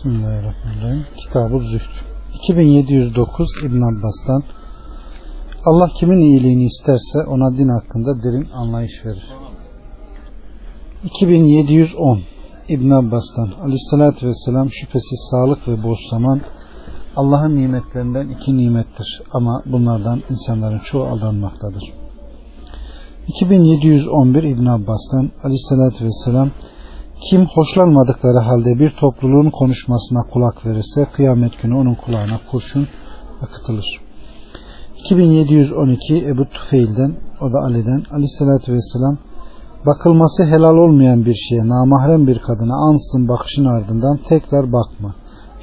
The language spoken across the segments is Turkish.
Bismillahirrahmanirrahim. Kitab-ı Zühd. 2709 İbn Abbas'tan Allah kimin iyiliğini isterse ona din hakkında derin anlayış verir. 2710 İbn Abbas'tan Aleyhisselatü Vesselam şüphesiz sağlık ve boş zaman Allah'ın nimetlerinden iki nimettir ama bunlardan insanların çoğu aldanmaktadır. 2711 İbn Abbas'tan Aleyhisselatü Vesselam kim hoşlanmadıkları halde bir topluluğun konuşmasına kulak verirse kıyamet günü onun kulağına kurşun akıtılır. 2712 Ebu Tufeil'den o da Ali'den Aleyhisselatü Vesselam bakılması helal olmayan bir şeye namahrem bir kadına ansızın bakışın ardından tekrar bakma.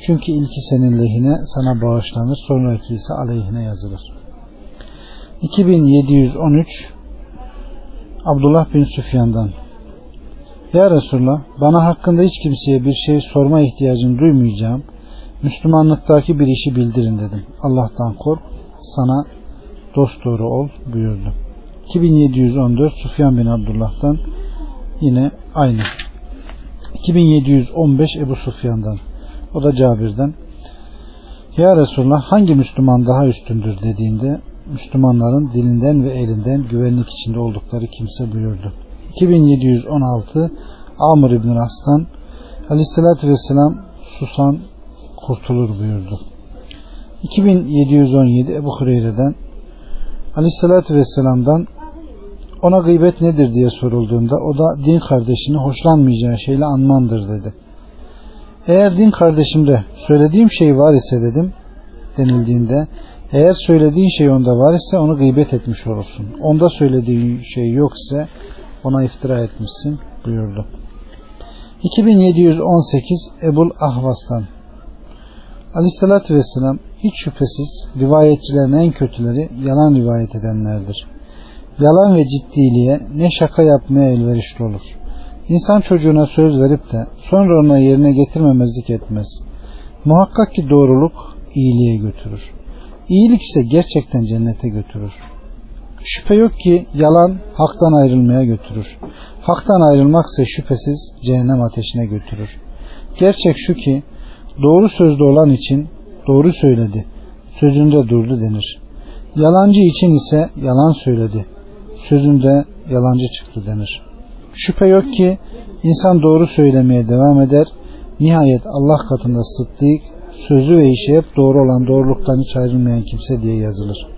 Çünkü ilki senin lehine sana bağışlanır sonraki ise aleyhine yazılır. 2713 Abdullah bin Süfyan'dan Ya Resulullah bana hakkında hiç kimseye bir şey sorma ihtiyacını duymayacağım. Müslümanlıktaki bir işi bildirin dedim. Allah'tan kork sana dost doğru ol buyurdu. 2714 Sufyan bin Abdullah'tan yine aynı. 2715 Ebu Sufyan'dan o da Cabir'den Ya Resulullah hangi Müslüman daha üstündür dediğinde Müslümanların dilinden ve elinden güvenlik içinde oldukları kimse buyurdu. 2716 Amr İbn As'tan Aleyhisselatü Vesselam susan kurtulur buyurdu. 2717 Ebu Hureyre'den Aleyhisselatü Vesselam'dan ona gıybet nedir diye sorulduğunda o da din kardeşini hoşlanmayacağı şeyle anmandır dedi. Eğer din kardeşimde söylediğim şey var ise dedim denildiğinde eğer söylediğin şey onda var ise onu gıybet etmiş olursun. Onda söylediğin şey yok ise ona iftira etmişsin buyurdu. 2718 Ebul Ahvas'tan Aleyhisselatü Vesselam hiç şüphesiz rivayetçilerin en kötüleri yalan rivayet edenlerdir. Yalan ve ciddiliğe ne şaka yapmaya elverişli olur. İnsan çocuğuna söz verip de sonra ona yerine getirmemezlik etmez. Muhakkak ki doğruluk iyiliğe götürür. İyilik ise gerçekten cennete götürür. Şüphe yok ki yalan haktan ayrılmaya götürür. Haktan ayrılmak ise şüphesiz cehennem ateşine götürür. Gerçek şu ki doğru sözlü olan için doğru söyledi, sözünde durdu denir. Yalancı için ise yalan söyledi, sözünde yalancı çıktı denir. Şüphe yok ki insan doğru söylemeye devam eder, nihayet Allah katında sıddık, sözü ve işi hep doğru olan doğruluktan hiç ayrılmayan kimse diye yazılır.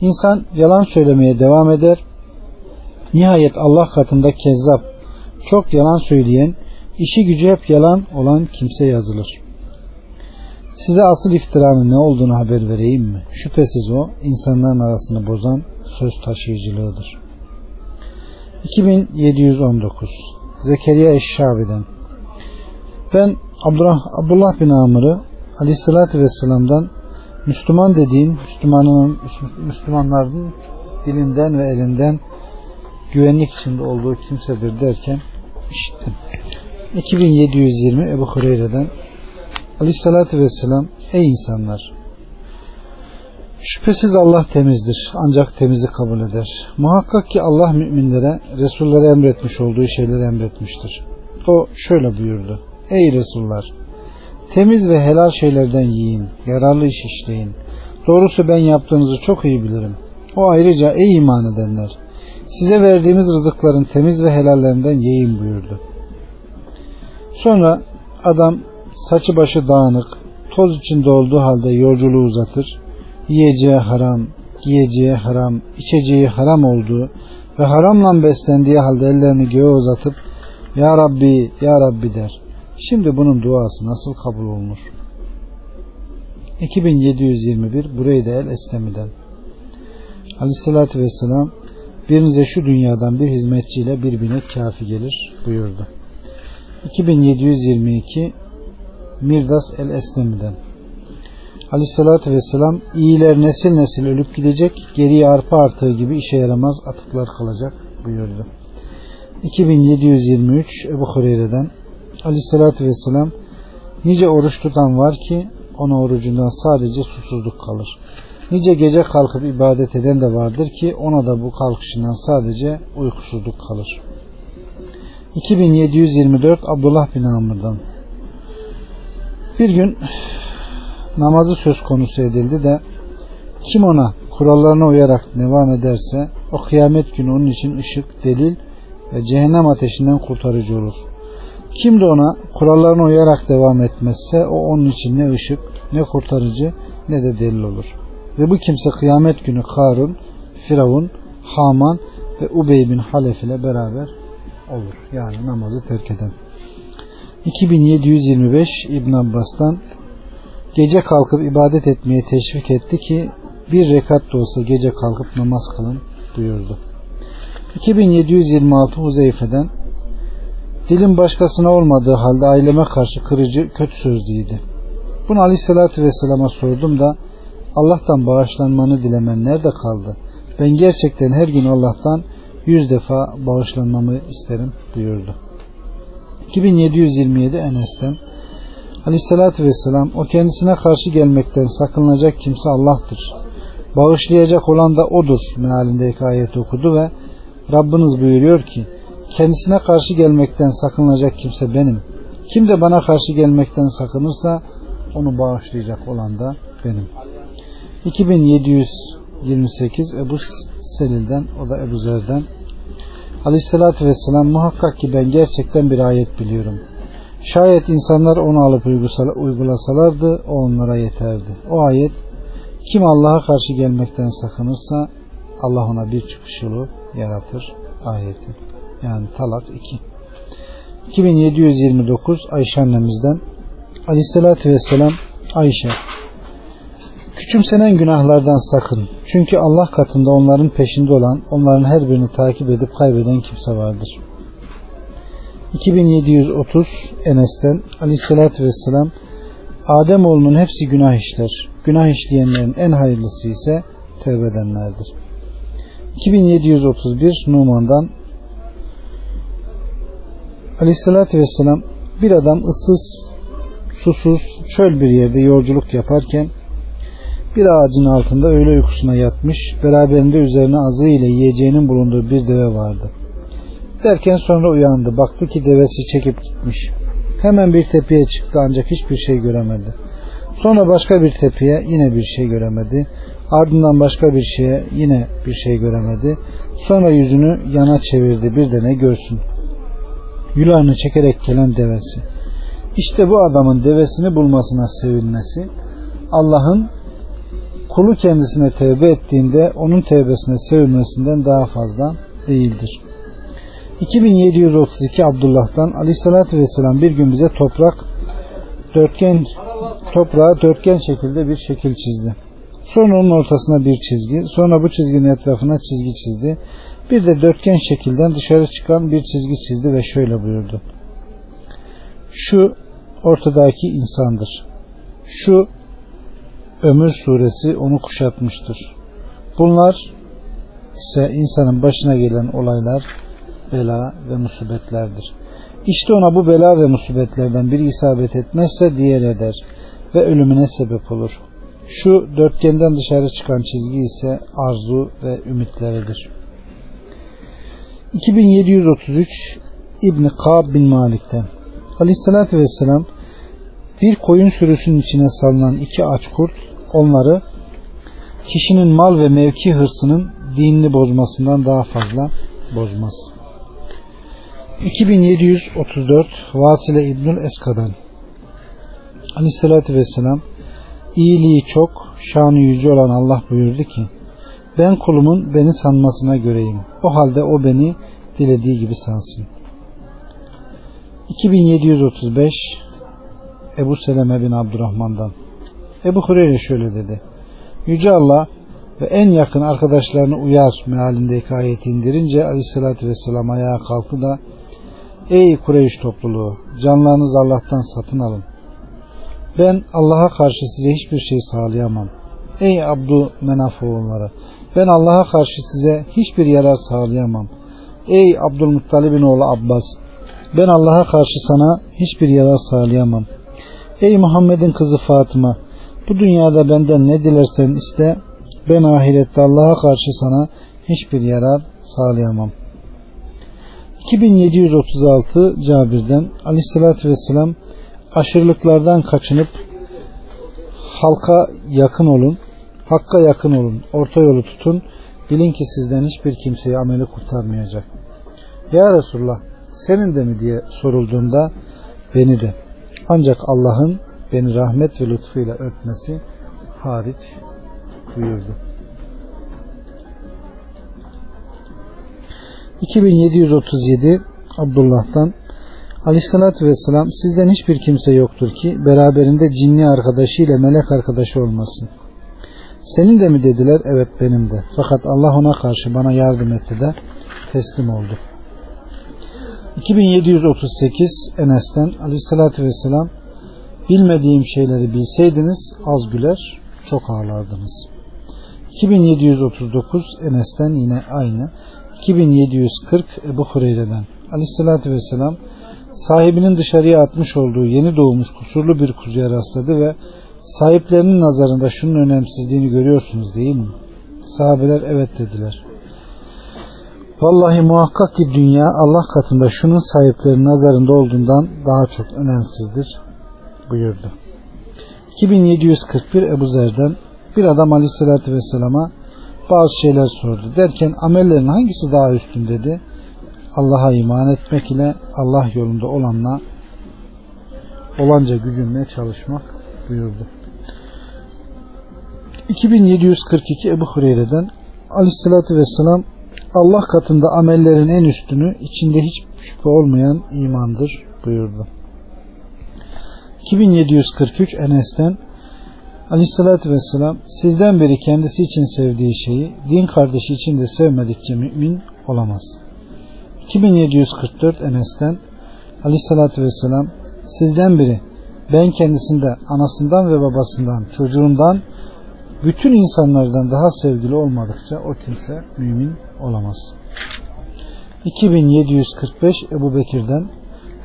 İnsan yalan söylemeye devam eder, nihayet Allah katında kezzap, çok yalan söyleyen, işi gücü hep yalan olan kimse yazılır. Size asıl iftiranın ne olduğunu haber vereyim mi? Şüphesiz o insanların arasını bozan söz taşıyıcılığıdır. 2719 Zekeriya Eşşabi'den Ben Abdullah bin Amr'ı Aleyhisselatü Vesselam'dan Müslüman dediğin Müslümanın, Müslümanların dilinden ve elinden güvenlik içinde olduğu kimsedir derken işittim. 2720 Ebu Hureyre'den Aleyhisselatü Vesselam Ey insanlar! Şüphesiz Allah temizdir. Ancak temizi kabul eder. Muhakkak ki Allah müminlere Resullere emretmiş olduğu şeyleri emretmiştir. O şöyle buyurdu. Ey Resullar! Temiz ve helal şeylerden yiyin. Yararlı iş işleyin. Doğrusu ben yaptığınızı çok iyi bilirim. O ayrıca ey iman edenler! Size verdiğimiz rızıkların temiz ve helallerinden yiyin buyurdu. Sonra adam saçı başı dağınık, toz içinde olduğu halde yolculuğu uzatır. Yiyeceği haram, giyeceği haram, içeceği haram olduğu ve haramla beslendiği halde ellerini göğe uzatıp Ya Rabbi, Ya Rabbi der. Şimdi bunun duası nasıl kabul olunur? 2721 Bureyde el Estemi'den Aleyhissalatü Vesselam birinize şu dünyadan bir hizmetçiyle bir binek kafi gelir buyurdu. 2722 Mirdas el Eslemi'den Aleyhissalatü Vesselam iyiler nesil nesil ölüp gidecek geriye arpa artığı gibi işe yaramaz atıklar kalacak buyurdu. 2723 Ebu Hureyre'den Aleyhissalatü Vesselam nice oruç tutan var ki ona orucundan sadece susuzluk kalır. Nice gece kalkıp ibadet eden de vardır ki ona da bu kalkışından sadece uykusuzluk kalır. 2724 Abdullah bin Amr'dan Bir gün namazı söz konusu edildi de kim ona kurallarına uyarak devam ederse o kıyamet günü onun için ışık, delil ve cehennem ateşinden kurtarıcı olur. Kim de ona kurallarına uyarak devam etmezse o onun için ne ışık, ne kurtarıcı, ne de delil olur. Ve bu kimse kıyamet günü Karun, Firavun, Haman ve Ubey bin Halef ile beraber olur. Yani namazı terk eden. 2725 İbn Abbas'tan gece kalkıp ibadet etmeye teşvik etti ki bir rekat da olsa gece kalkıp namaz kılın buyurdu. 2726 Huzeyfe'den Dilim başkasına olmadığı halde aileme karşı kırıcı, kötü sözlüydü. Bunu aleyhissalatü vesselama sordum da Allah'tan bağışlanmanı dilemen nerede kaldı? Ben gerçekten her gün Allah'tan yüz defa bağışlanmamı isterim buyurdu. 2727 Enes'ten Aleyhissalatü vesselam o kendisine karşı gelmekten sakınılacak kimse Allah'tır. Bağışlayacak olan da odur mealindeki ayet okudu ve Rabbiniz buyuruyor ki kendisine karşı gelmekten sakınılacak kimse benim. Kim de bana karşı gelmekten sakınırsa onu bağışlayacak olan da benim. 2728 Ebu Selil'den o da Ebu Zer'den Aleyhissalatü Vesselam muhakkak ki ben gerçekten bir ayet biliyorum. Şayet insanlar onu alıp uygulasalardı o onlara yeterdi. O ayet kim Allah'a karşı gelmekten sakınırsa Allah ona bir çıkış yolu yaratır ayeti. Yani talak 2. 2729 Ayşe annemizden Aleyhissalatü Vesselam Ayşe Küçümsenen günahlardan sakın. Çünkü Allah katında onların peşinde olan, onların her birini takip edip kaybeden kimse vardır. 2730 Enes'ten Aleyhissalatü Vesselam Adem oğlunun hepsi günah işler. Günah işleyenlerin en hayırlısı ise tevbe edenlerdir. 2731 Numan'dan Aleyhissalatü Vesselam bir adam ıssız, susuz, çöl bir yerde yolculuk yaparken bir ağacın altında öğle uykusuna yatmış, beraberinde üzerine azı ile yiyeceğinin bulunduğu bir deve vardı. Derken sonra uyandı. Baktı ki devesi çekip gitmiş. Hemen bir tepeye çıktı ancak hiçbir şey göremedi. Sonra başka bir tepeye yine bir şey göremedi. Ardından başka bir şeye yine bir şey göremedi. Sonra yüzünü yana çevirdi bir de ne görsün. Yularını çekerek gelen devesi. İşte bu adamın devesini bulmasına sevinmesi Allah'ın kulu kendisine tevbe ettiğinde onun tevbesine sevinmesinden daha fazla değildir. 2732 Abdullah'tan Aleyhisselatü Vesselam bir gün bize toprak dörtgen toprağa dörtgen şekilde bir şekil çizdi. Sonra onun ortasına bir çizgi, sonra bu çizginin etrafına çizgi çizdi. Bir de dörtgen şekilden dışarı çıkan bir çizgi çizdi ve şöyle buyurdu. Şu ortadaki insandır. Şu Ömür suresi onu kuşatmıştır. Bunlar ise insanın başına gelen olaylar, bela ve musibetlerdir. İşte ona bu bela ve musibetlerden biri isabet etmezse diğer eder ve ölümüne sebep olur. Şu dörtgenden dışarı çıkan çizgi ise arzu ve ümitleridir. 2733 İbni Kab bin Malik'ten Aleyhissalatü Vesselam bir koyun sürüsünün içine salınan iki aç kurt onları kişinin mal ve mevki hırsının dinini bozmasından daha fazla bozmaz. 2734 Vasile İbnül Eska'dan Aleyhissalatü Vesselam iyiliği çok, şanı yüce olan Allah buyurdu ki ben kulumun beni sanmasına göreyim. O halde o beni dilediği gibi sansın. 2735 Ebu Seleme bin Abdurrahman'dan Ebu Hureyre şöyle dedi. Yüce Allah ve en yakın arkadaşlarını uyar mealindeki ayeti indirince aleyhissalatü vesselam ayağa kalktı da Ey Kureyş topluluğu canlarınızı Allah'tan satın alın. Ben Allah'a karşı size hiçbir şey sağlayamam. Ey Abdu Menaf oğulları ben Allah'a karşı size hiçbir yarar sağlayamam. Ey Abdülmuttalib'in oğlu Abbas ben Allah'a karşı sana hiçbir yarar sağlayamam. Ey Muhammed'in kızı Fatıma bu dünyada benden ne dilersen iste ben ahirette Allah'a karşı sana hiçbir yarar sağlayamam. 2736 Cabir'den Aleyhisselatü Vesselam aşırılıklardan kaçınıp halka yakın olun, hakka yakın olun, orta yolu tutun. Bilin ki sizden hiçbir kimseyi ameli kurtarmayacak. Ya Resulullah senin de mi diye sorulduğunda beni de. Ancak Allah'ın beni rahmet ve lütfuyla öpmesi hariç buyurdu. 2737 Abdullah'tan Aleyhissalatü Vesselam sizden hiçbir kimse yoktur ki beraberinde cinni arkadaşıyla melek arkadaşı olmasın. Senin de mi dediler? Evet benim de. Fakat Allah ona karşı bana yardım etti de teslim oldu. 2738 Enes'ten Aleyhissalatü Vesselam bilmediğim şeyleri bilseydiniz az güler çok ağlardınız. 2739 Enes'ten yine aynı. 2740 Ebu Hureyre'den Aleyhissalatü Vesselam sahibinin dışarıya atmış olduğu yeni doğmuş kusurlu bir kuzuya rastladı ve sahiplerinin nazarında şunun önemsizliğini görüyorsunuz değil mi? Sahabeler evet dediler. Vallahi muhakkak ki dünya Allah katında şunun sahiplerinin nazarında olduğundan daha çok önemsizdir buyurdu. 2741 Ebu Zer'den bir adam aleyhissalatü vesselama bazı şeyler sordu. Derken amellerin hangisi daha üstün dedi. Allah'a iman etmek ile Allah yolunda olanla olanca gücünle çalışmak buyurdu. 2742 Ebu Hureyre'den Aleyhisselatü Vesselam Allah katında amellerin en üstünü içinde hiç şüphe olmayan imandır buyurdu. 2743 Enes'ten Aleyhisselatü Vesselam sizden biri kendisi için sevdiği şeyi din kardeşi için de sevmedikçe mümin olamaz. 2744 Enes'ten Aleyhisselatü Vesselam sizden biri ben kendisinde anasından ve babasından çocuğundan bütün insanlardan daha sevgili olmadıkça o kimse mümin olamaz. 2745 Ebu Bekir'den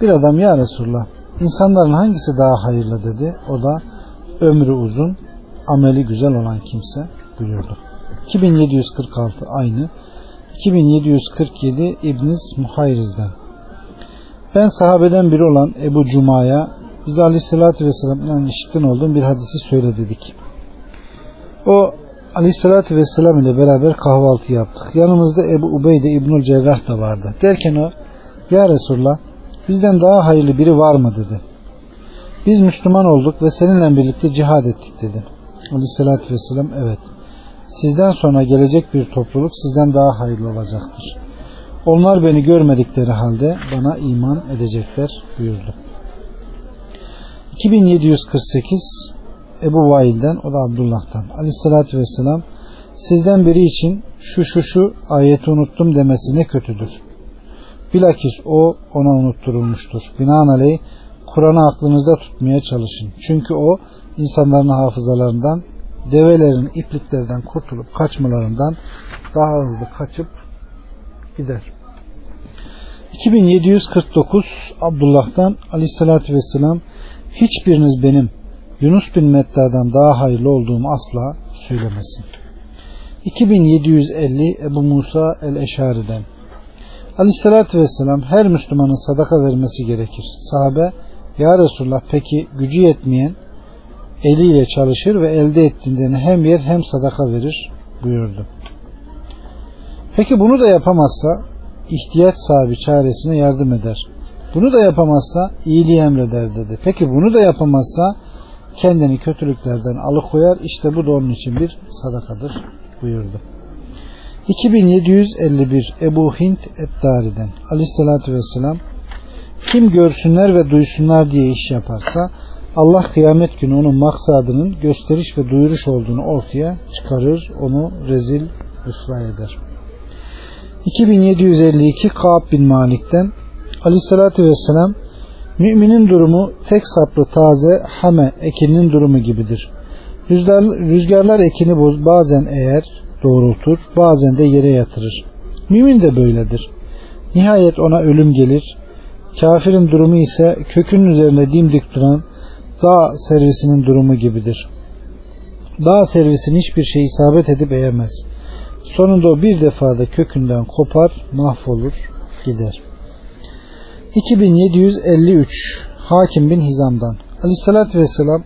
bir adam ya Resulullah insanların hangisi daha hayırlı dedi. O da ömrü uzun, ameli güzel olan kimse buyurdu. 2746 aynı. 2747 İbniz Muhayriz'den. Ben sahabeden biri olan Ebu Cuma'ya bize Aleyhisselatü Vesselam'dan işitten olduğum bir hadisi söyle dedik. O Aleyhisselatü Vesselam ile beraber kahvaltı yaptık. Yanımızda Ebu Ubeyde İbnül Cerrah da vardı. Derken o Ya Resulullah bizden daha hayırlı biri var mı dedi. Biz Müslüman olduk ve seninle birlikte cihad ettik dedi. Aleyhisselatü Vesselam evet. Sizden sonra gelecek bir topluluk sizden daha hayırlı olacaktır. Onlar beni görmedikleri halde bana iman edecekler buyurdu. 2748 Ebu Vail'den o da Abdullah'tan Aleyhisselatü Vesselam sizden biri için şu şu şu ayeti unuttum demesi ne kötüdür. Bilakis o ona unutturulmuştur. Binaenaleyh Kur'an'ı aklınızda tutmaya çalışın. Çünkü o insanların hafızalarından develerin ipliklerden kurtulup kaçmalarından daha hızlı kaçıp gider. 2749 Abdullah'tan Aleyhisselatü Vesselam hiçbiriniz benim Yunus bin Metta'dan daha hayırlı olduğumu asla söylemesin. 2750 Ebu Musa el-Eşari'den Aleyhisselatü Vesselam her Müslümanın sadaka vermesi gerekir. Sahabe Ya Resulullah peki gücü yetmeyen eliyle çalışır ve elde ettiğinden hem yer hem sadaka verir buyurdu. Peki bunu da yapamazsa ihtiyaç sahibi çaresine yardım eder. Bunu da yapamazsa iyiliği emreder dedi. Peki bunu da yapamazsa kendini kötülüklerden alıkoyar. İşte bu da onun için bir sadakadır buyurdu. 2751 Ebu Hint Eddari'den Aleyhisselatü Vesselam kim görsünler ve duysunlar diye iş yaparsa Allah kıyamet günü onun maksadının gösteriş ve duyuruş olduğunu ortaya çıkarır. Onu rezil rüsva eder. 2752 Kaab bin Malik'ten Aleyhisselatü Vesselam Müminin durumu tek saplı taze hame ekinin durumu gibidir. Rüzgar, rüzgarlar ekini boz, bazen eğer doğrultur, bazen de yere yatırır. Mümin de böyledir. Nihayet ona ölüm gelir. Kafirin durumu ise kökünün üzerinde dimdik duran dağ servisinin durumu gibidir. Dağ servisinin hiçbir şey isabet edip eğemez. Sonunda o bir defada kökünden kopar, mahvolur, gider. 2753 Hakim bin Hizam'dan. Aleyhissalatü vesselam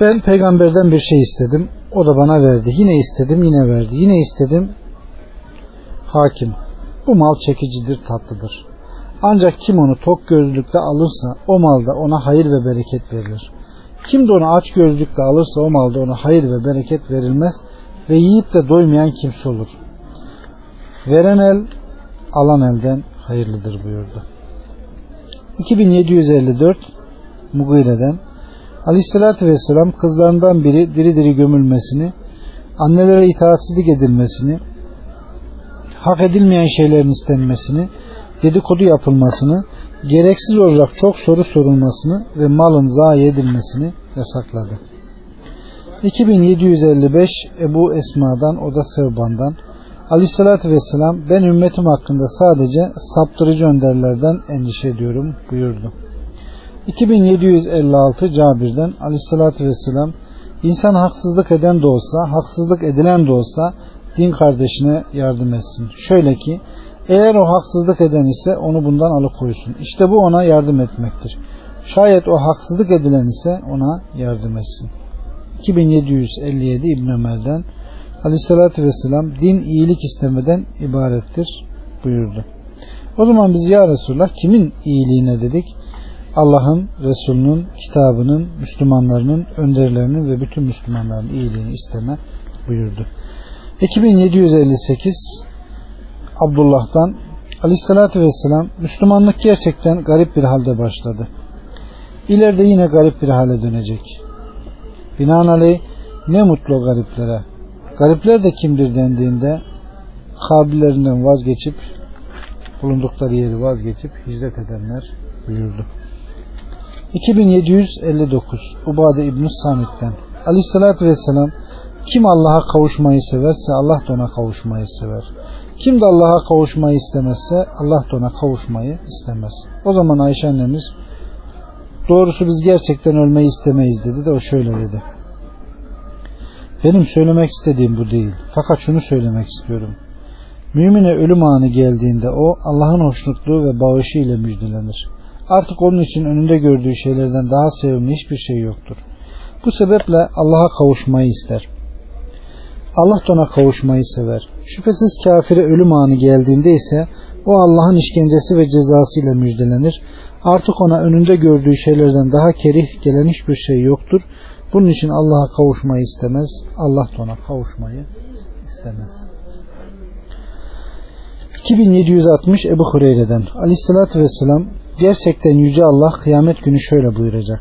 ben peygamberden bir şey istedim. O da bana verdi. Yine istedim yine verdi. Yine istedim. Hakim. Bu mal çekicidir tatlıdır. Ancak kim onu tok gözlükle alırsa o malda ona hayır ve bereket verilir. Kim de onu aç gözlükle alırsa o malda ona hayır ve bereket verilmez ve yiyip de doymayan kimse olur. Veren el alan elden hayırlıdır buyurdu. 2754 Mugire'den Aleyhisselatü Vesselam kızlarından biri diri diri gömülmesini, annelere itaatsizlik edilmesini, hak edilmeyen şeylerin istenmesini, dedikodu yapılmasını, gereksiz olarak çok soru sorulmasını ve malın zayi edilmesini yasakladı. 2755 Ebu Esma'dan o da Sevban'dan Aleyhissalatü Vesselam ben ümmetim hakkında sadece saptırıcı önderlerden endişe ediyorum buyurdu. 2756 Cabir'den Aleyhissalatü Vesselam insan haksızlık eden de olsa haksızlık edilen de olsa din kardeşine yardım etsin. Şöyle ki eğer o haksızlık eden ise onu bundan alıkoysun. İşte bu ona yardım etmektir. Şayet o haksızlık edilen ise ona yardım etsin. 2757 İbn Ömer'den Aleyhissalatü Vesselam din iyilik istemeden ibarettir buyurdu. O zaman biz ya Resulullah kimin iyiliğine dedik? Allah'ın, Resulünün, kitabının, Müslümanlarının, önderlerinin ve bütün Müslümanların iyiliğini isteme buyurdu. 2758 Abdullah'dan Aleyhissalatü Vesselam Müslümanlık gerçekten garip bir halde başladı. İleride yine garip bir hale dönecek. Binaenaleyh ne mutlu gariplere. Garipler de kimdir dendiğinde kabillerinden vazgeçip bulundukları yeri vazgeçip hicret edenler buyurdu. 2759 Ubade İbn-i Samit'ten Aleyhissalatü Vesselam kim Allah'a kavuşmayı severse Allah da ona kavuşmayı sever. Kim de Allah'a kavuşmayı istemezse Allah da ona kavuşmayı istemez. O zaman Ayşe annemiz doğrusu biz gerçekten ölmeyi istemeyiz dedi de o şöyle dedi. Benim söylemek istediğim bu değil. Fakat şunu söylemek istiyorum. Mümine ölüm anı geldiğinde o Allah'ın hoşnutluğu ve bağışı ile müjdelenir. Artık onun için önünde gördüğü şeylerden daha sevimli hiçbir şey yoktur. Bu sebeple Allah'a kavuşmayı ister. Allah da ona kavuşmayı sever. Şüphesiz kafire ölüm anı geldiğinde ise o Allah'ın işkencesi ve cezası ile müjdelenir. Artık ona önünde gördüğü şeylerden daha kerih gelen hiçbir şey yoktur. Bunun için Allah'a kavuşmayı istemez. Allah da ona kavuşmayı istemez. 2760 Ebu Hureyre'den Aleyhisselatü Vesselam Gerçekten Yüce Allah kıyamet günü şöyle buyuracak.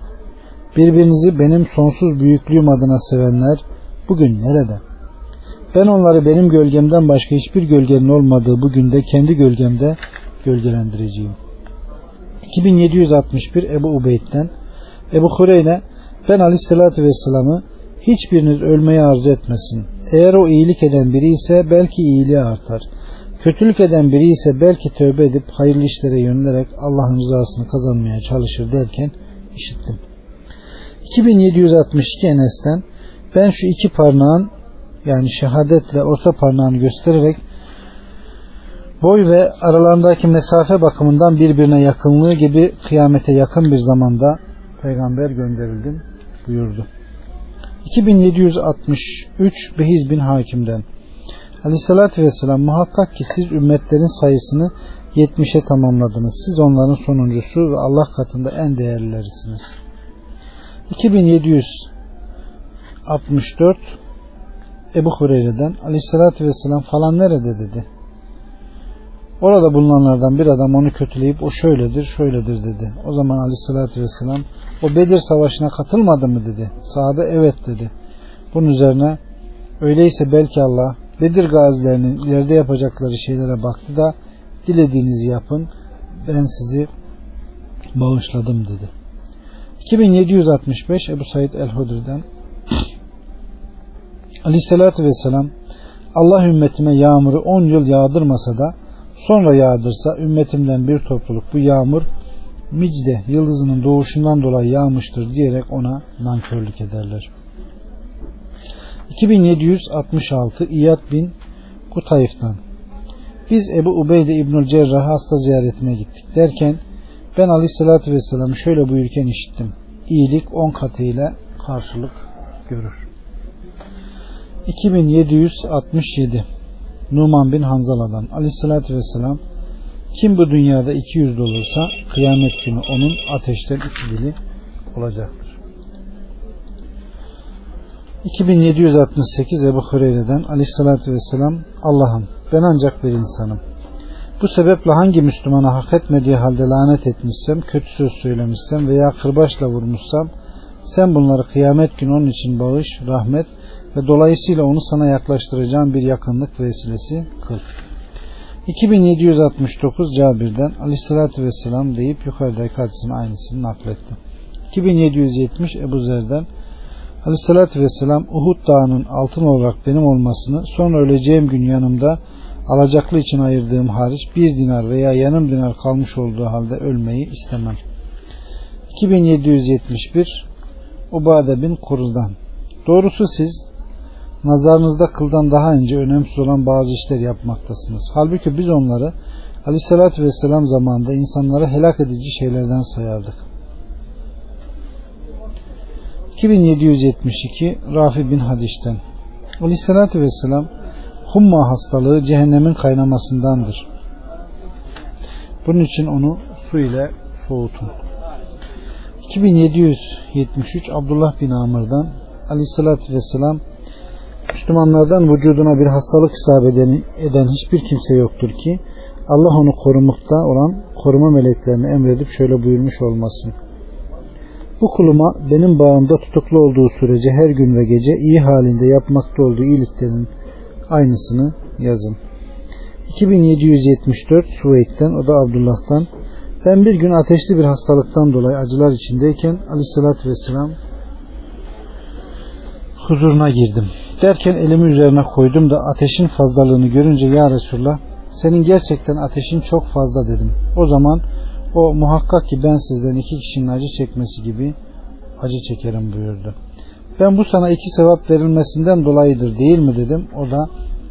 Birbirinizi benim sonsuz büyüklüğüm adına sevenler bugün nerede? Ben onları benim gölgemden başka hiçbir gölgenin olmadığı bugün de kendi gölgemde gölgelendireceğim. 2761 Ebu Ubeyd'den Ebu Hureyre ben aleyhissalatü vesselam'ı hiçbiriniz ölmeyi arzu etmesin. Eğer o iyilik eden biri ise belki iyiliği artar. Kötülük eden biri ise belki tövbe edip hayırlı işlere yönelerek Allah'ın rızasını kazanmaya çalışır derken işittim. 2762 Enes'ten ben şu iki parmağın yani şehadetle orta parmağını göstererek boy ve aralarındaki mesafe bakımından birbirine yakınlığı gibi kıyamete yakın bir zamanda peygamber gönderildim buyurdu. 2763 Behiz bin Hakim'den Aleyhissalatü Vesselam muhakkak ki siz ümmetlerin sayısını 70'e tamamladınız. Siz onların sonuncusu ve Allah katında en değerlilerisiniz. 2764 Ebu Hureyre'den Aleyhissalatü Vesselam falan nerede dedi. Orada bulunanlardan bir adam onu kötüleyip o şöyledir şöyledir dedi. O zaman Aleyhissalatü Vesselam o Bedir Savaşı'na katılmadı mı dedi. Sahabe evet dedi. Bunun üzerine öyleyse belki Allah Bedir gazilerinin ileride yapacakları şeylere baktı da dilediğinizi yapın ben sizi bağışladım dedi. 2765 Ebu Said el-Hudri'den Aleyhisselatü Vesselam Allah ümmetime yağmuru 10 yıl yağdırmasa da sonra yağdırsa ümmetimden bir topluluk bu yağmur Micde yıldızının doğuşundan dolayı yağmıştır diyerek ona nankörlük ederler. 2766 İyad bin Kutayf'tan Biz Ebu Ubeyde İbnül Cerrah hasta ziyaretine gittik derken Ben aleyhissalatü vesselam'ı şöyle buyurken işittim. İyilik on katıyla karşılık görür. 2767 Numan bin Hanzala'dan aleyhissalatü vesselam kim bu dünyada iki yüzlü olursa kıyamet günü onun ateşten iki dili olacaktır. 2768 Ebu Hureyre'den aleyhissalatü vesselam Allah'ım ben ancak bir insanım. Bu sebeple hangi Müslümana hak etmediği halde lanet etmişsem, kötü söz söylemişsem veya kırbaçla vurmuşsam sen bunları kıyamet günü onun için bağış, rahmet ve dolayısıyla onu sana yaklaştıracağım bir yakınlık vesilesi kıl. 2769 Cabir'den aleyhissalatü vesselam deyip yukarıdaki hadisin aynısını nakletti. 2770 Ebu Zer'den aleyhissalatü vesselam Uhud dağının altın olarak benim olmasını sonra öleceğim gün yanımda alacaklı için ayırdığım hariç bir dinar veya yanım dinar kalmış olduğu halde ölmeyi istemem. 2771 Ubade bin Kurul'dan Doğrusu siz nazarınızda kıldan daha önce önemsiz olan bazı işler yapmaktasınız. Halbuki biz onları Aleyhisselatü Vesselam zamanında insanları helak edici şeylerden sayardık. 2772 Rafi bin Hadiş'ten Aleyhisselatü Vesselam humma hastalığı cehennemin kaynamasındandır. Bunun için onu su ile soğutun. 2773 Abdullah bin Amr'dan Aleyhisselatü Vesselam Müslümanlardan vücuduna bir hastalık isabet eden, hiçbir kimse yoktur ki Allah onu korumukta olan koruma meleklerini emredip şöyle buyurmuş olmasın. Bu kuluma benim bağımda tutuklu olduğu sürece her gün ve gece iyi halinde yapmakta olduğu iyiliklerin aynısını yazın. 2774 Suveyd'den o da Abdullah'tan ben bir gün ateşli bir hastalıktan dolayı acılar içindeyken aleyhissalatü vesselam huzuruna girdim. Derken elimi üzerine koydum da ateşin fazlalığını görünce ya Resulallah senin gerçekten ateşin çok fazla dedim. O zaman o muhakkak ki ben sizden iki kişinin acı çekmesi gibi acı çekerim buyurdu. Ben bu sana iki sevap verilmesinden dolayıdır değil mi dedim. O da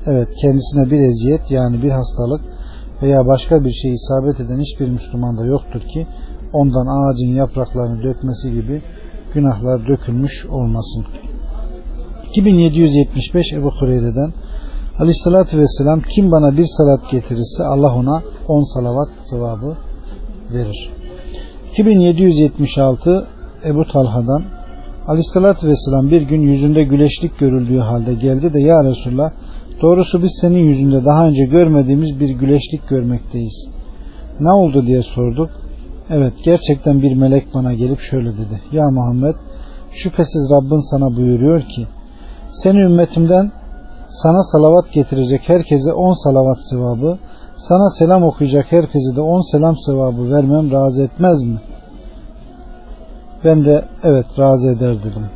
evet kendisine bir eziyet yani bir hastalık veya başka bir şey isabet eden hiçbir Müslümanda yoktur ki ondan ağacın yapraklarını dökmesi gibi günahlar dökülmüş olmasın. 2775 Ebu Hureyre'den Aleyhissalatü Vesselam kim bana bir salat getirirse Allah ona 10 salavat sevabı verir. 2776 Ebu Talha'dan Aleyhissalatü Vesselam bir gün yüzünde güleşlik görüldüğü halde geldi de Ya Resulallah doğrusu biz senin yüzünde daha önce görmediğimiz bir güleşlik görmekteyiz. Ne oldu diye sorduk. Evet gerçekten bir melek bana gelip şöyle dedi. Ya Muhammed şüphesiz Rabbin sana buyuruyor ki seni ümmetimden sana salavat getirecek herkese on salavat sevabı, sana selam okuyacak herkese de on selam sevabı vermem razı etmez mi? Ben de evet razı eder dedim.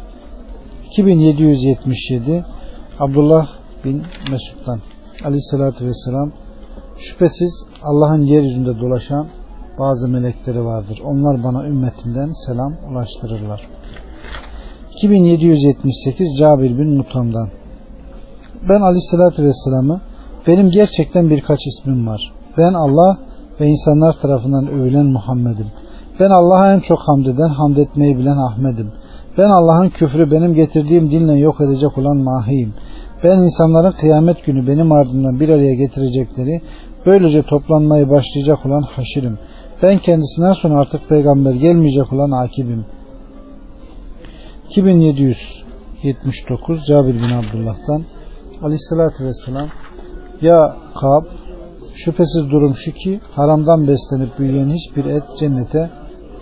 2777 Abdullah bin Mesud'dan Aleyhisselatü Vesselam Şüphesiz Allah'ın yeryüzünde dolaşan bazı melekleri vardır. Onlar bana ümmetimden selam ulaştırırlar. 2778 Cabir bin Mutam'dan Ben Aleyhisselatü Vesselam'ı benim gerçekten birkaç ismim var. Ben Allah ve insanlar tarafından övülen Muhammed'im. Ben Allah'a en çok hamd eden, hamd etmeyi bilen Ahmet'im. Ben Allah'ın küfrü benim getirdiğim dinle yok edecek olan Mahi'yim. Ben insanların kıyamet günü benim ardımdan bir araya getirecekleri, böylece toplanmayı başlayacak olan Haşir'im. Ben kendisinden sonra artık peygamber gelmeyecek olan Akib'im. 2779 Cabir bin Abdullah'tan Aleyhisselatü Vesselam Ya Kab şüphesiz durum şu ki haramdan beslenip büyüyen hiçbir et cennete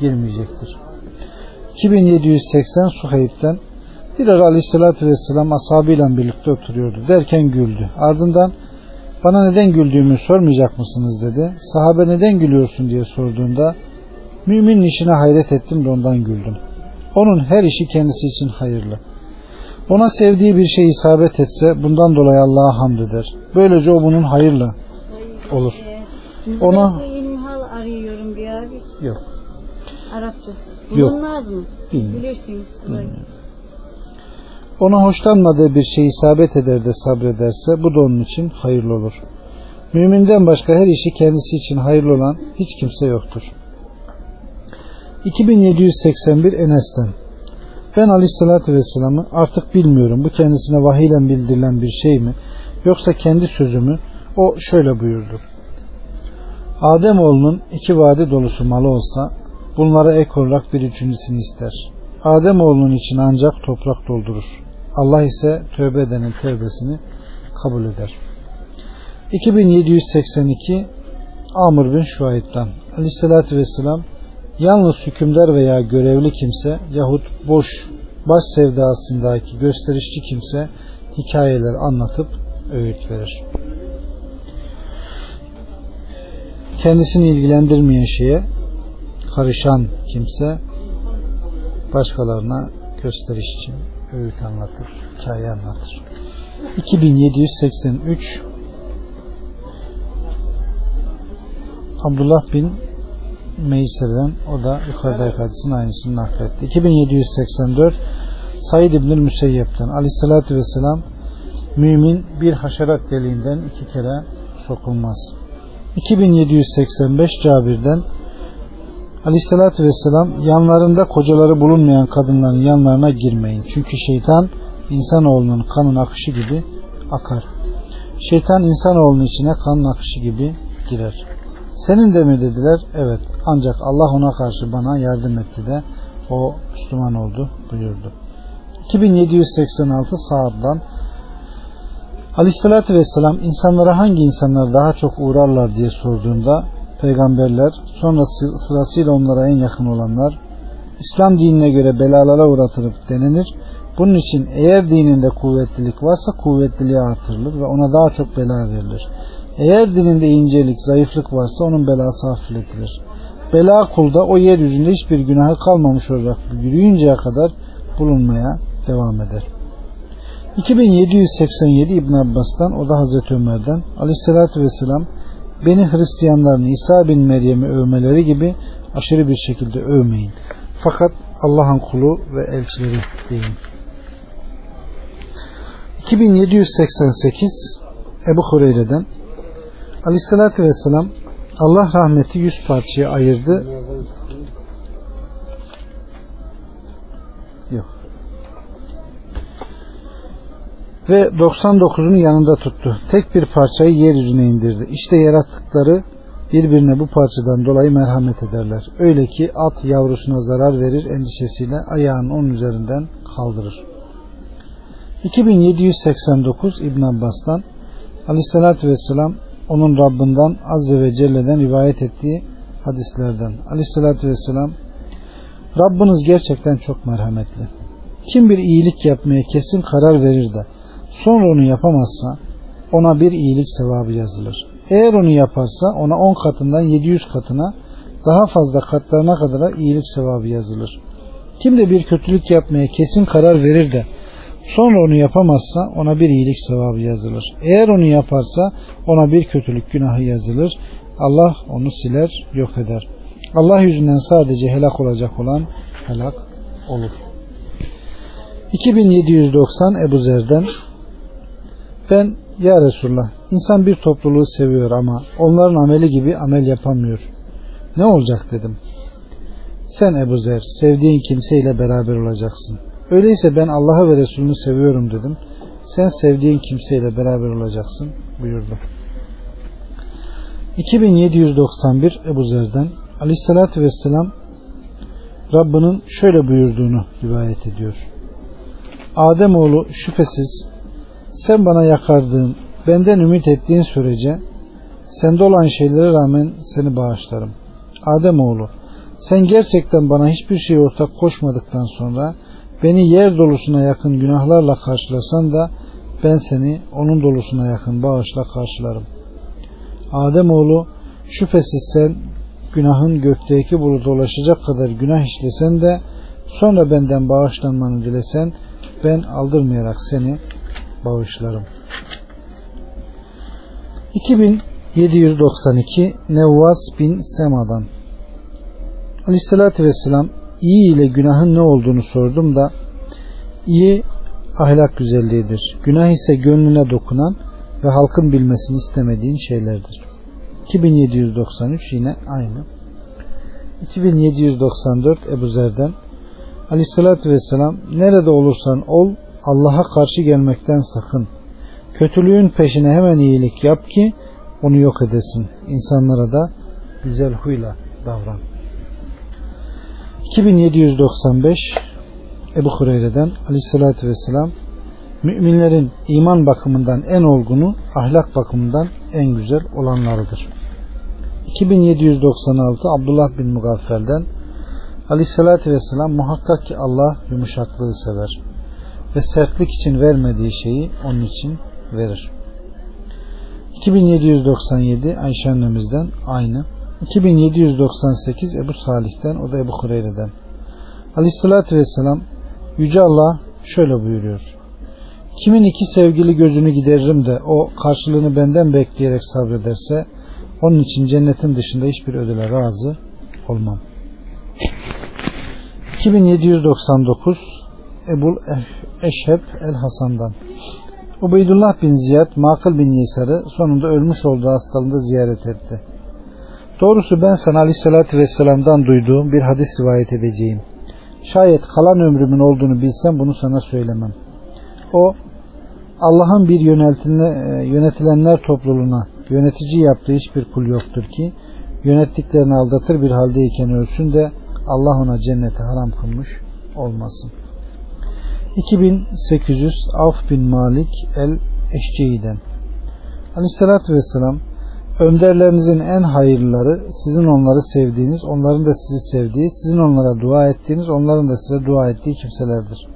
girmeyecektir. 2780 Suheyb'den bir ara Aleyhisselatü Vesselam ashabıyla birlikte oturuyordu. Derken güldü. Ardından bana neden güldüğümü sormayacak mısınız dedi. Sahabe neden gülüyorsun diye sorduğunda müminin işine hayret ettim de ondan güldüm. Onun her işi kendisi için hayırlı. Ona sevdiği bir şey isabet etse bundan dolayı Allah'a hamd eder. Böylece o bunun hayırlı olur. Ona arıyorum bir abi. yok. Arapçası. Yok. Bulunmaz mı? Bilmiyorum. Bilirsiniz. Ona hoşlanmadığı bir şey isabet eder de sabrederse bu da onun için hayırlı olur. Müminden başka her işi kendisi için hayırlı olan hiç kimse yoktur. 2781 Enes'ten ben aleyhissalatü vesselam'ı artık bilmiyorum bu kendisine vahiyle bildirilen bir şey mi yoksa kendi sözü mü o şöyle buyurdu Ademoğlunun iki vadi dolusu malı olsa bunlara ek olarak bir üçüncüsünü ister. Ademoğlunun için ancak toprak doldurur. Allah ise tövbe edenin tövbesini kabul eder. 2782 Amr bin Şuayb'dan Aleyhisselatü Vesselam yalnız hükümdar veya görevli kimse yahut boş baş sevdasındaki gösterişçi kimse hikayeler anlatıp öğüt verir. Kendisini ilgilendirmeyen şeye karışan kimse başkalarına gösteriş için öğüt anlatır, hikaye anlatır. 2783 Abdullah bin Meyser'den o da yukarıdaki hadisin aynısını nakletti. 2784 Said İbnül Müseyyep'ten Aleyhisselatü Vesselam mümin bir haşerat deliğinden iki kere sokulmaz. 2785 Cabir'den Aleyhisselatü Vesselam yanlarında kocaları bulunmayan kadınların yanlarına girmeyin. Çünkü şeytan insanoğlunun kanın akışı gibi akar. Şeytan insanoğlunun içine kanın akışı gibi girer. Senin de mi dediler? Evet. Ancak Allah ona karşı bana yardım etti de o Müslüman oldu buyurdu. 2786 Sa'd'dan Aleyhissalatü Vesselam insanlara hangi insanlar daha çok uğrarlar diye sorduğunda peygamberler sonra sırasıyla onlara en yakın olanlar İslam dinine göre belalara uğratılıp denenir. Bunun için eğer dininde kuvvetlilik varsa kuvvetliliği artırılır ve ona daha çok bela verilir. Eğer dininde incelik, zayıflık varsa onun belası hafifletilir. Bela kulda o yeryüzünde hiçbir günahı kalmamış olarak yürüyünceye kadar bulunmaya devam eder. 2787 İbn Abbas'tan o da Hazreti Ömer'den Aleyhisselatü Vesselam beni Hristiyanların İsa bin Meryem'i övmeleri gibi aşırı bir şekilde övmeyin. Fakat Allah'ın kulu ve elçileri deyin. 2788 Ebu Hureyre'den Aleyhisselatü Vesselam Allah rahmeti yüz parçaya ayırdı. Ve 99'unu yanında tuttu. Tek bir parçayı yeryüzüne indirdi. İşte yarattıkları birbirine bu parçadan dolayı merhamet ederler. Öyle ki at yavrusuna zarar verir endişesiyle ayağını onun üzerinden kaldırır. 2789 İbn Abbas'tan Aleyhisselatü Vesselam onun Rabbinden Azze ve Celle'den rivayet ettiği hadislerden. Aleyhissalatü Vesselam Rabbiniz gerçekten çok merhametli. Kim bir iyilik yapmaya kesin karar verir de sonra onu yapamazsa ona bir iyilik sevabı yazılır. Eğer onu yaparsa ona 10 katından 700 katına daha fazla katlarına kadar iyilik sevabı yazılır. Kim de bir kötülük yapmaya kesin karar verir de Sonra onu yapamazsa ona bir iyilik sevabı yazılır. Eğer onu yaparsa ona bir kötülük günahı yazılır. Allah onu siler, yok eder. Allah yüzünden sadece helak olacak olan helak olur. 2790 Ebu Zer'den ben ya Resulullah insan bir topluluğu seviyor ama onların ameli gibi amel yapamıyor. Ne olacak dedim. Sen Ebu Zer sevdiğin kimseyle beraber olacaksın. Öyleyse ben Allah'ı ve Resulünü seviyorum dedim. Sen sevdiğin kimseyle beraber olacaksın buyurdu. 2791 Ebu Zer'den Aleyhisselatü Vesselam Rabbinin şöyle buyurduğunu rivayet ediyor. Ademoğlu şüphesiz sen bana yakardığın, benden ümit ettiğin sürece sende olan şeylere rağmen seni bağışlarım. Ademoğlu sen gerçekten bana hiçbir şey ortak koşmadıktan sonra Beni yer dolusuna yakın günahlarla karşılasan da ben seni onun dolusuna yakın bağışla karşılarım. Ademoğlu şüphesiz sen günahın gökteki buluta ulaşacak kadar günah işlesen de sonra benden bağışlanmanı dilesen ben aldırmayarak seni bağışlarım. 2792 Nevvas bin Sema'dan Aleyhissalatü Vesselam iyi ile günahın ne olduğunu sordum da iyi ahlak güzelliğidir. Günah ise gönlüne dokunan ve halkın bilmesini istemediğin şeylerdir. 2793 yine aynı. 2794 Ebu Zer'den Aleyhissalatü Vesselam nerede olursan ol Allah'a karşı gelmekten sakın. Kötülüğün peşine hemen iyilik yap ki onu yok edesin. İnsanlara da güzel huyla davran. 2795 Ebu Hureyre'den Aleyhissalatü Vesselam müminlerin iman bakımından en olgunu ahlak bakımından en güzel olanlarıdır. 2796 Abdullah bin Mugaffel'den Aleyhissalatü Vesselam muhakkak ki Allah yumuşaklığı sever ve sertlik için vermediği şeyi onun için verir. 2797 Ayşe annemizden aynı. 2798 Ebu Salih'ten o da Ebu Hureyre'den. Aleyhissalatü Vesselam Yüce Allah şöyle buyuruyor. Kimin iki sevgili gözünü gideririm de o karşılığını benden bekleyerek sabrederse onun için cennetin dışında hiçbir ödüle razı olmam. 2799 Ebul Eşheb El Hasan'dan Ubeydullah bin Ziyad Makıl bin Yisar'ı sonunda ölmüş olduğu hastalığında ziyaret etti. Doğrusu ben sana aleyhissalatü vesselam'dan duyduğum bir hadis rivayet edeceğim. Şayet kalan ömrümün olduğunu bilsem bunu sana söylemem. O Allah'ın bir yönetilenler topluluğuna yönetici yaptığı hiçbir kul yoktur ki yönettiklerini aldatır bir haldeyken ölsün de Allah ona cennete haram kılmış olmasın. 2800 Avf bin Malik el Eşce'den Aleyhissalatü Vesselam önderlerinizin en hayırlıları sizin onları sevdiğiniz, onların da sizi sevdiği, sizin onlara dua ettiğiniz, onların da size dua ettiği kimselerdir.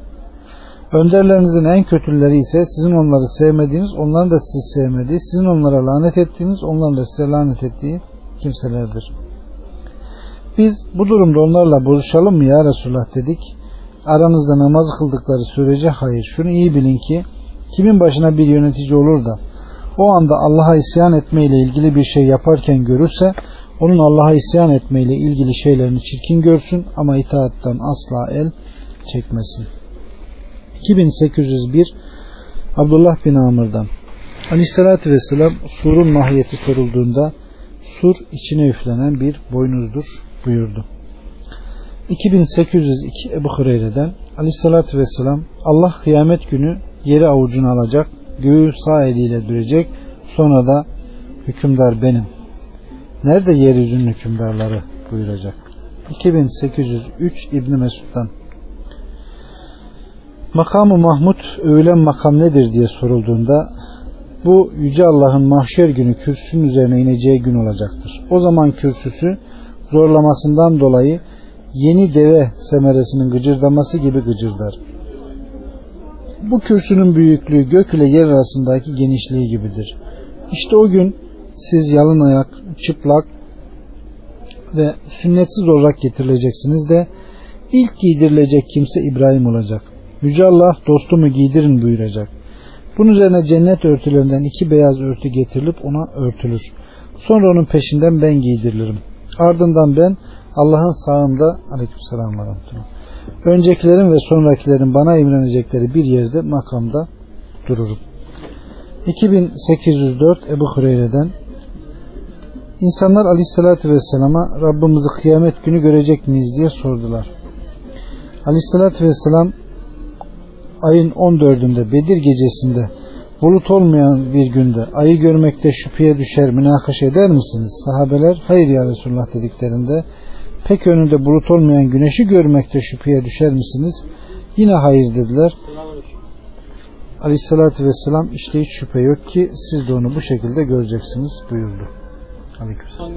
Önderlerinizin en kötüleri ise sizin onları sevmediğiniz, onların da sizi sevmediği, sizin onlara lanet ettiğiniz, onların da size lanet ettiği kimselerdir. Biz bu durumda onlarla buluşalım mı ya Resulullah dedik. Aranızda namaz kıldıkları sürece hayır. Şunu iyi bilin ki kimin başına bir yönetici olur da o anda Allah'a isyan etmeyle ilgili bir şey yaparken görürse onun Allah'a isyan etmeyle ilgili şeylerini çirkin görsün ama itaattan asla el çekmesin. 2801 Abdullah bin Amr'dan Aleyhissalatü Vesselam surun mahiyeti sorulduğunda sur içine üflenen bir boynuzdur buyurdu. 2802 Ebu Hureyre'den Aleyhissalatü Vesselam Allah kıyamet günü yeri avucuna alacak, göğü sağ eliyle dürecek, sonra da hükümdar benim. Nerede yeryüzünün hükümdarları buyuracak. 2803 İbni Mesud'dan Makamı Mahmud övülen makam nedir diye sorulduğunda bu Yüce Allah'ın mahşer günü kürsünün üzerine ineceği gün olacaktır. O zaman kürsüsü zorlamasından dolayı yeni deve semeresinin gıcırdaması gibi gıcırdar. Bu kürsünün büyüklüğü gök ile yer arasındaki genişliği gibidir. İşte o gün siz yalın ayak, çıplak ve sünnetsiz olarak getirileceksiniz de ilk giydirilecek kimse İbrahim olacak. Yüce Allah dostumu giydirin buyuracak. Bunun üzerine cennet örtülerinden iki beyaz örtü getirilip ona örtülür. Sonra onun peşinden ben giydirilirim. Ardından ben Allah'ın sağında aleykümselam ve öncekilerin ve sonrakilerin bana imrenecekleri bir yerde makamda dururum. 2804 Ebu Hureyre'den İnsanlar aleyhissalatü vesselama Rabbimizi kıyamet günü görecek miyiz diye sordular. Aleyhissalatü vesselam ayın 14'ünde Bedir gecesinde bulut olmayan bir günde ayı görmekte şüpheye düşer münakaşa eder misiniz? Sahabeler hayır ya Resulullah dediklerinde pek önünde bulut olmayan güneşi görmekte şüpheye düşer misiniz? Yine hayır dediler. Aleyhissalatü vesselam işte hiç şüphe yok ki siz de onu bu şekilde göreceksiniz buyurdu. Aleykümselam.